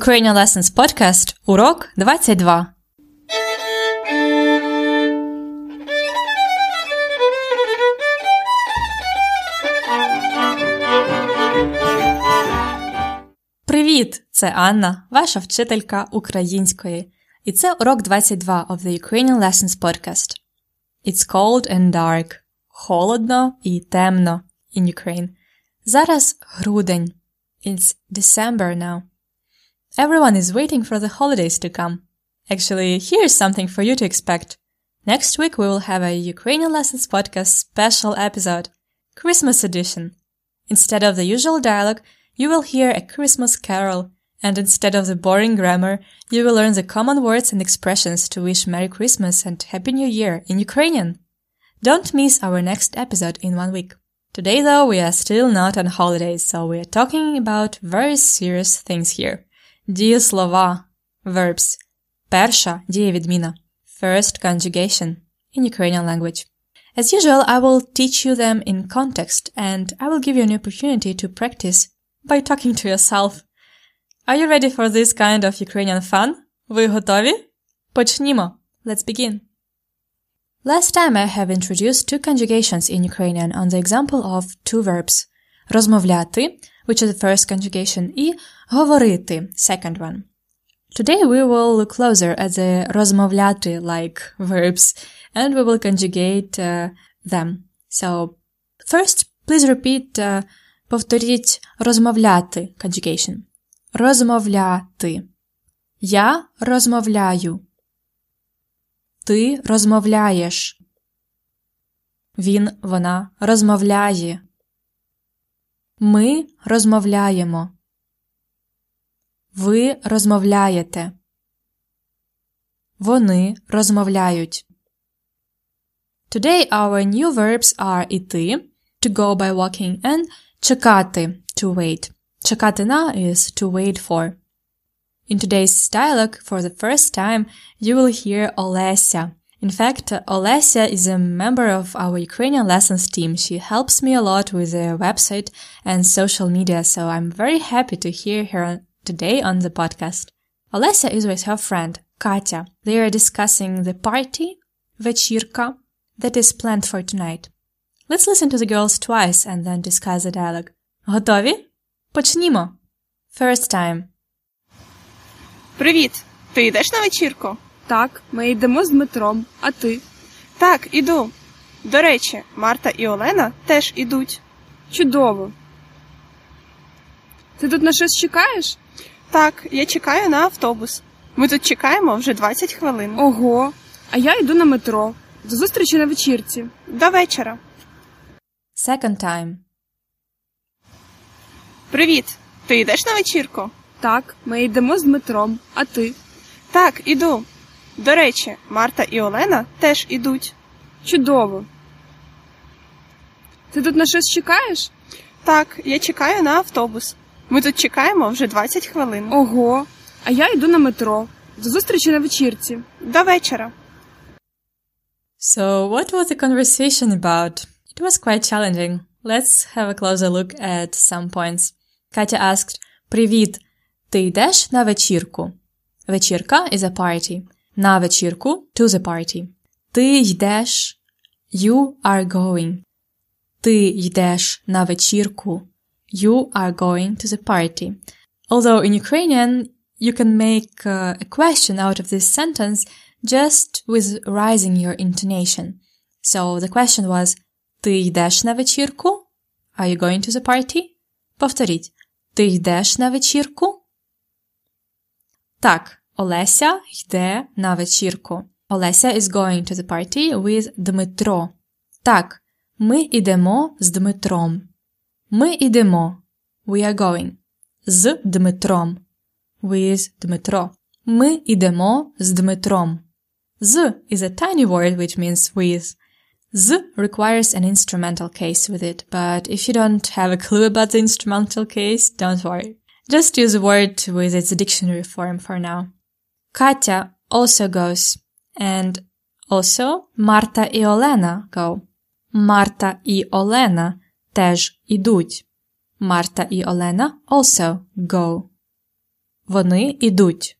Ukrainian Lessons Podcast, урок 22. Привіт! Це Анна, ваша вчителька української. І це урок 22 of the Ukrainian Lessons Podcast. It's cold and dark. Холодно і темно in Ukraine. Зараз грудень. It's December now. Everyone is waiting for the holidays to come. Actually, here's something for you to expect. Next week we will have a Ukrainian Lessons Podcast special episode, Christmas edition. Instead of the usual dialogue, you will hear a Christmas carol, and instead of the boring grammar, you will learn the common words and expressions to wish Merry Christmas and Happy New Year in Ukrainian. Don't miss our next episode in one week. Today though, we are still not on holidays, so we are talking about very serious things here. Дієслова, verbs. Перша дієвідміна. First conjugation in Ukrainian language. As usual, I will teach you them in context and I will give you an opportunity to practice by talking to yourself. Are you ready for this kind of Ukrainian fun? Ви готові? Почнімо. Let's begin. Last time I have introduced two conjugations in Ukrainian on the example of two verbs. Розмовляти, which is the first conjugation, і говорити, second one. Today we will look closer at the розмовляти like verbs and we will conjugate uh, them. So, first, please repeat, uh, повторіть розмовляти conjugation. Розмовляти. Я розмовляю. Ти розмовляєш. Він, вона розмовляє. Ми розмовляємо. Ви розмовляєте. Вони розмовляють. Today our new verbs are іти to go by walking and чекати to wait. Чекати на is to wait for. In today's dialogue, for the first time, you will hear Olesia. In fact, Olesia is a member of our Ukrainian lessons team. She helps me a lot with the website and social media, so I'm very happy to hear her today on the podcast. Olesia is with her friend, Katya. They are discussing the party, вечірка, that is planned for tonight. Let's listen to the girls twice and then discuss the dialogue. Готові? Почнімо! First time. Привіт! Ти йдеш на вечірку? Так, ми йдемо з Дмитром, а ти? Так, іду. До речі, Марта і Олена теж ідуть. Чудово. Ти тут на щось чекаєш? Так, я чекаю на автобус. Ми тут чекаємо вже 20 хвилин. Ого, а я йду на метро. До зустрічі на вечірці. До вечора. Second time. Привіт! Ти йдеш на вечірку? Так, ми йдемо з Дмитром, а ти? Так, іду. До речі, Марта і Олена теж ідуть. Чудово. Ти тут на щось чекаєш? Так, я чекаю на автобус. Ми тут чекаємо вже 20 хвилин. Ого, а я йду на метро. До зустрічі на вечірці. До вечора. So, what was the conversation about? It was quite challenging. Let's have a closer look at some points. Katya asked, Привіт, ти йдеш на вечірку? Вечірка is a party. На вечірку to the party. Ти йдеш You are going. Ти йдеш на вечірку. You are going to the party. Although in Ukrainian, you can make uh, a question out of this sentence just with rising your intonation. So the question was, ти йдеш на вечірку? Are you going to the party? Повторіть. Ти йдеш на вечірку? Так, Олеся йде на вечірку. Олеся is going to the party with Дмитро. Так, ми йдемо з Дмитром. Ми йдемо. We are going. З Дмитром. With Дмитро. Ми йдемо з Дмитром. З is a tiny word which means with. Z requires an instrumental case with it, but if you don't have a clue about the instrumental case, don't worry. Just use the word with its dictionary form for now. Katya also goes, and also Marta і Олена go. Марта і Олена теж ідуть. Марта і Олена also go. Вони ідуть.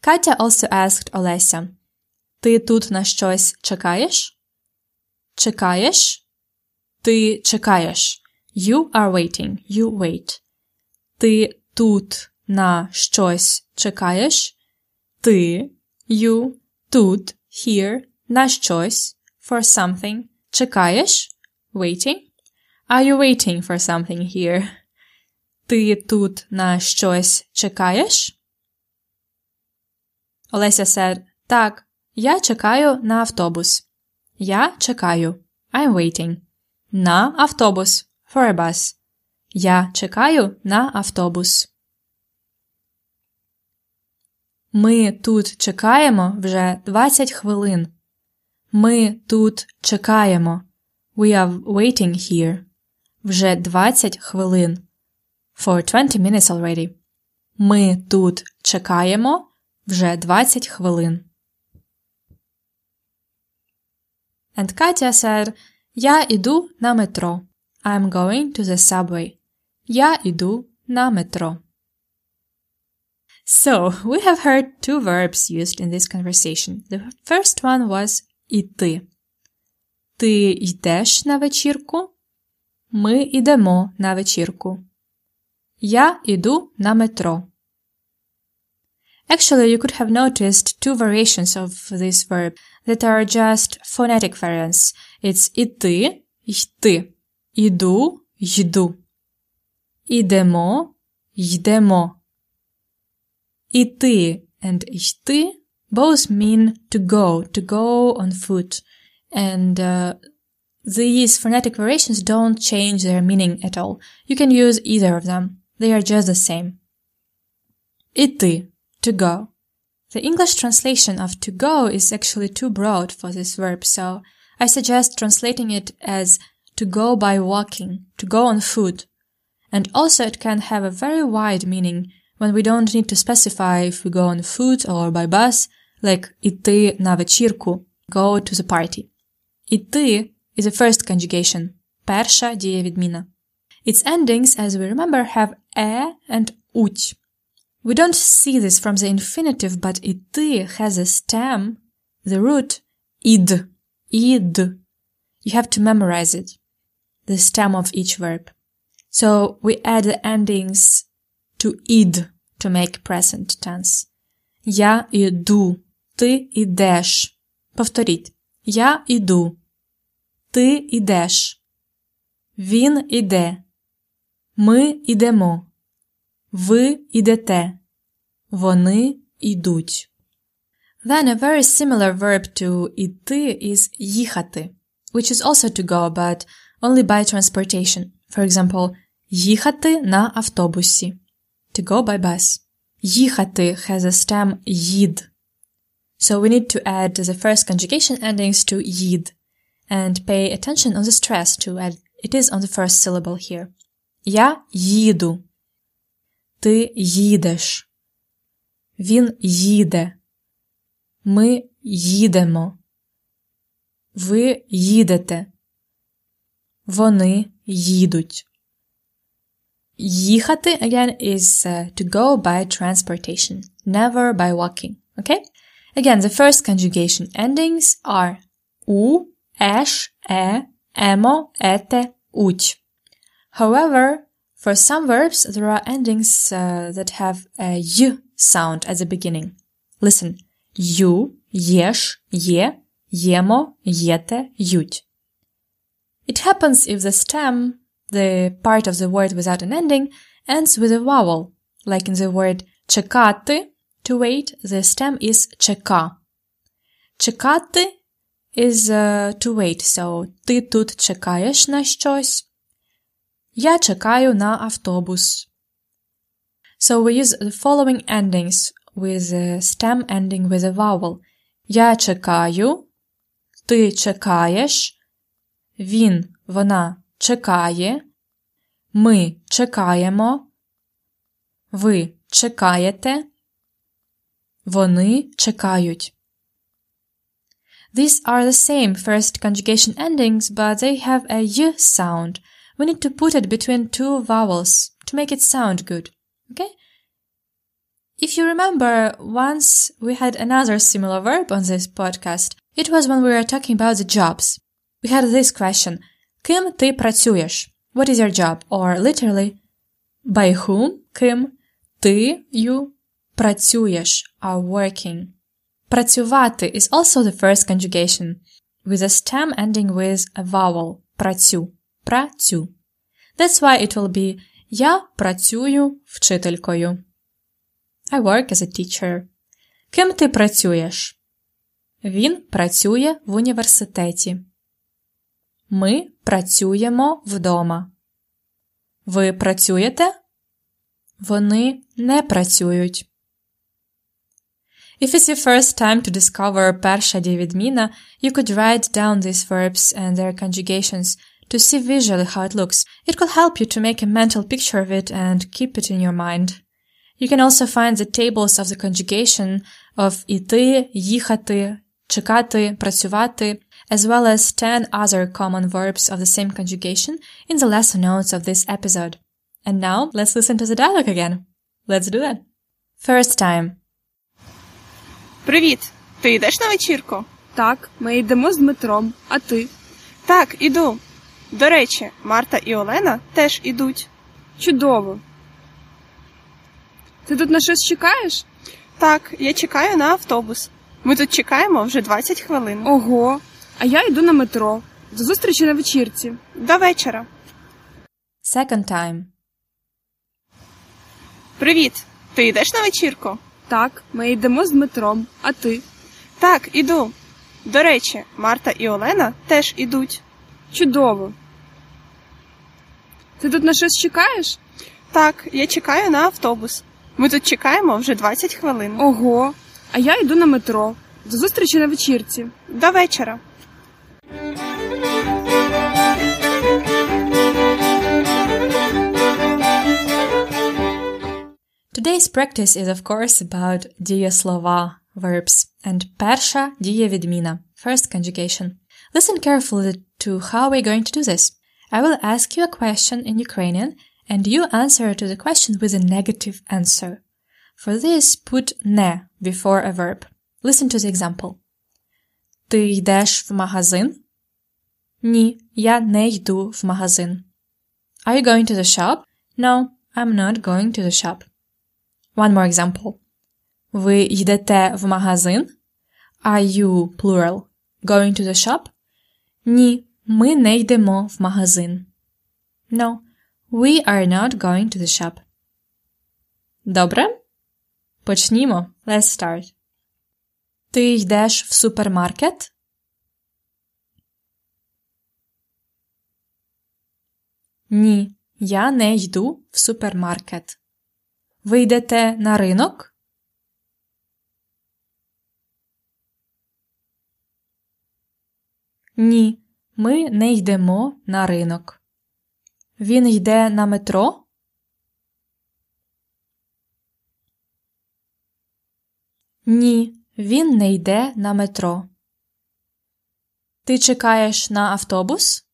Катя also asked Олеся. Ти тут на щось чекаєш? Чекаєш? Ти чекаєш. You are waiting. You wait. Ти тут на щось чекаєш? Ти, you, тут, here, на щось, for something. Чекаєш? Waiting. Are you waiting for something here? Ти тут на щось чекаєш? Олеся said, так, я чекаю на автобус. Я чекаю. I'm waiting. На автобус. For a bus. Я чекаю на автобус. Ми тут чекаємо вже 20 хвилин. Ми тут чекаємо. We are waiting here. Вже 20 хвилин. For 20 minutes already. Ми тут чекаємо вже 20 хвилин. And Katya said, Я іду на метро. I'm going to the subway. Я іду на метро. So, we have heard two verbs used in this conversation. The first one was іти. Ти йдеш на вечірку? Ми йдемо на вечірку. Я іду на метро. Actually, you could have noticed two variations of this verb that are just phonetic variants. It's іти, йти, іду, йду. Ідемо, йдемо. Іти and йти both mean to go, to go on foot. And uh, these phonetic variations don't change their meaning at all. You can use either of them. They are just the same. И ты, to go. The English translation of to go is actually too broad for this verb, so I suggest translating it as to go by walking, to go on foot. And also it can have a very wide meaning, when we don't need to specify if we go on foot or by bus, like іти на вечірку, go to the party. Іти is a first conjugation, перша дієвідміна. Its endings, as we remember, have e and уть. We don't see this from the infinitive, but іти has a stem, the root id, id. You have to memorize it, the stem of each verb. So we add the endings to id to make present tense. Я іду, ти ідеш. Повторіть. Я іду. Ти ідеш. Він іде. Ми ідемо. Ви ідете. Вони ідуть. Then a very similar verb to іти is їхати, which is also to go, but only by transportation. For example, їхати на автобусі. To go by bus. Їхати has a stem їд. So we need to add the first conjugation endings to їд and pay attention on the stress to add it is on the first syllable here. Я їду. Ти їдеш. Він їде. Ми їдемо. Ви їдете. Вони їдуть. Їхати again is uh, to go by transportation, never by walking. Okay? Again, the first conjugation endings are у, еш, е, емо, ете, уть. However, for some verbs, there are endings uh, that have a y sound at the beginning. Listen. Ю, єш, є, ємо, єте, ють. It happens if the stem, the part of the word without an ending, ends with a vowel. Like in the word чекати, to wait, the stem is чека. Чекати is uh, to wait, so ти тут чекаєш на щось. Я чекаю на автобус. So we use the following endings with a stem ending with a vowel. Я чекаю, ти чекаєш, він, вона чекає, ми чекаємо, ви чекаєте, вони чекають. These are the same first conjugation endings, but they have a y sound. We need to put it between two vowels to make it sound good. Okay? If you remember, once we had another similar verb on this podcast. It was when we were talking about the jobs. We had this question. Ким ти працюєш? What is your job? Or literally, by whom, ким, ти, you, працюєш, are working. Працювати is also the first conjugation, with a stem ending with a vowel, працю, працю. That's why it will be Я працюю вчителькою. I work as a teacher. Ким ти працюєш? Він працює в університеті. Ми працюємо вдома. Ви працюєте? Вони не працюють. If it's your first time to discover перша дієвідміна, you could write down these verbs and their conjugations to see visually how it looks. It could help you to make a mental picture of it and keep it in your mind. You can also find the tables of the conjugation of іти, їхати, чекати, працювати, as well as 10 other common verbs of the same conjugation in the lesson notes of this episode. And now let's listen to the dialogue again. Let's do that. First time. Привіт! Ти йдеш на вечірку? Так, ми йдемо з Дмитром, а ти? Так, іду. До речі, Марта і Олена теж ідуть. Чудово. Ти тут на щось чекаєш? Так, я чекаю на автобус. Ми тут чекаємо вже 20 хвилин. Ого. А я йду на метро. До зустрічі на вечірці. До вечора. Second time. Привіт! Ти йдеш на вечірку? Так, ми йдемо з Дмитром, а ти? Так, іду. До речі, Марта і Олена теж ідуть. Чудово. Ти тут на щось чекаєш? Так, я чекаю на автобус. Ми тут чекаємо вже 20 хвилин. Ого. А я йду на метро. До зустрічі на вечірці. До вечора. Today's practice is of course about дієслова, verbs, and перша дієвідміна, first conjugation. Listen carefully to how we're going to do this. I will ask you a question in Ukrainian and you answer to the question with a negative answer. For this, put не before a verb. Listen to the example. Ти йдеш в магазин? Ні, я не йду в магазин. Are you going to the shop? No, I'm not going to the shop. One more example. Ви йдете в магазин? Are you, plural, going to the shop? Ні, ми не йдемо в магазин. No, we are not going to the shop. Добре? Почнімо. Let's start. Ти йдеш в супермаркет? Ні, я не йду в супермаркет. Ви йдете на ринок? Ні, ми не йдемо на ринок. Він йде на метро? Ні, він не йде на метро. Ти чекаєш на автобус?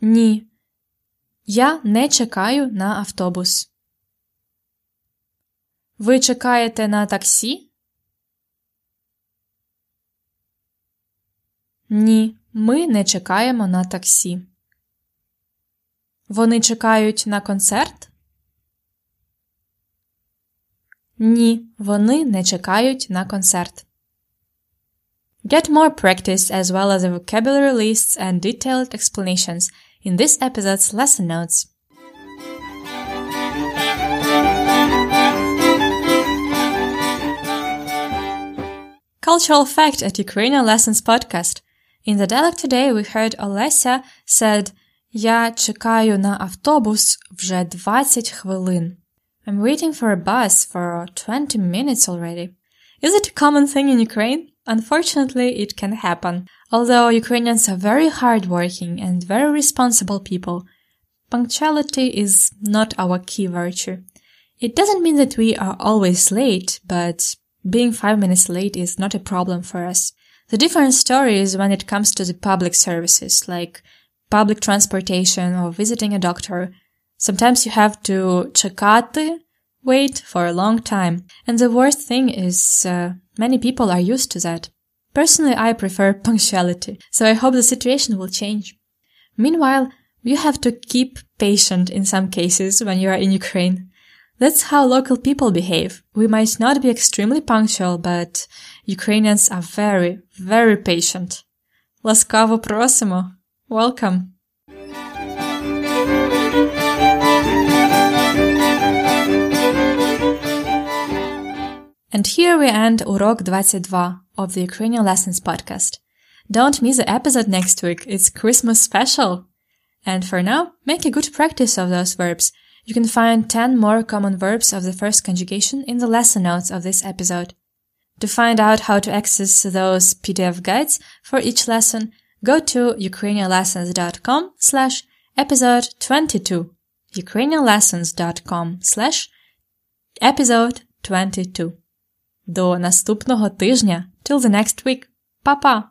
Ні. Я не чекаю на автобус. Ви чекаєте на таксі? Ні, ми не чекаємо на таксі. Вони чекають на концерт? Ні, вони не чекають на концерт. Get more practice as well as the vocabulary lists and detailed explanations in this episode's lesson notes. Cultural fact at Ukrainian Lessons podcast. In the dialogue today we heard Olesya said Я чекаю на автобус вже 20 хвилин. I'm waiting for a bus for 20 minutes already. Is it a common thing in Ukraine? Unfortunately, it can happen. Although Ukrainians are very hardworking and very responsible people, punctuality is not our key virtue. It doesn't mean that we are always late, but being five minutes late is not a problem for us. The different story is when it comes to the public services, like public transportation or visiting a doctor. Sometimes you have to чекати, wait for a long time. And the worst thing is, uh, many people are used to that. Personally, I prefer punctuality, so I hope the situation will change. Meanwhile, you have to keep patient in some cases when you are in Ukraine. That's how local people behave. We might not be extremely punctual, but Ukrainians are very, very patient. Ласкаво просимо. Welcome. And here we end урок 22 of the Ukrainian Lessons podcast. Don't miss the episode next week. It's Christmas special. And for now, make a good practice of those verbs. You can find 10 more common verbs of the first conjugation in the lesson notes of this episode. To find out how to access those PDF guides for each lesson, go to ukrainianlessons.com slash episode 22. ukrainianlessons.com slash episode 22. До наступного тижня. Till the next week. Па-па!